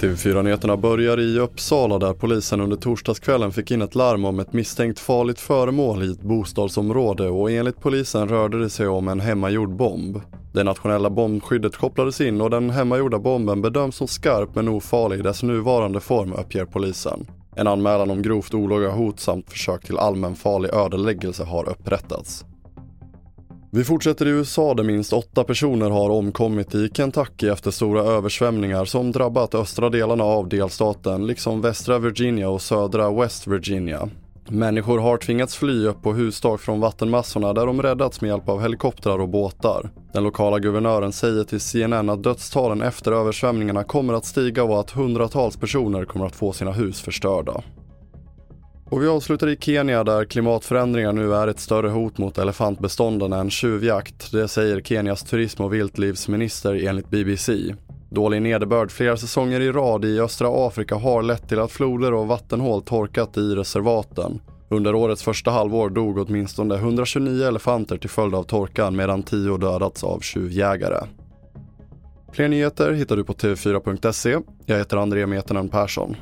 TV4-nyheterna börjar i Uppsala där polisen under torsdagskvällen fick in ett larm om ett misstänkt farligt föremål i ett bostadsområde och enligt polisen rörde det sig om en hemmagjord bomb. Det nationella bombskyddet kopplades in och den hemmagjorda bomben bedöms som skarp men ofarlig i dess nuvarande form uppger polisen. En anmälan om grovt olaga hot samt försök till allmänfarlig ödeläggelse har upprättats. Vi fortsätter i USA där minst åtta personer har omkommit i Kentucky efter stora översvämningar som drabbat östra delarna av delstaten liksom västra Virginia och södra West Virginia. Människor har tvingats fly upp på hustak från vattenmassorna där de räddats med hjälp av helikoptrar och båtar. Den lokala guvernören säger till CNN att dödstalen efter översvämningarna kommer att stiga och att hundratals personer kommer att få sina hus förstörda. Och vi avslutar i Kenya där klimatförändringar nu är ett större hot mot elefantbestånden än tjuvjakt. Det säger Kenias turism och viltlivsminister enligt BBC. Dålig nederbörd flera säsonger i rad i östra Afrika har lett till att floder och vattenhål torkat i reservaten. Under årets första halvår dog åtminstone 129 elefanter till följd av torkan medan 10 dödats av tjuvjägare. Fler nyheter hittar du på tv4.se. Jag heter André Metenen Persson.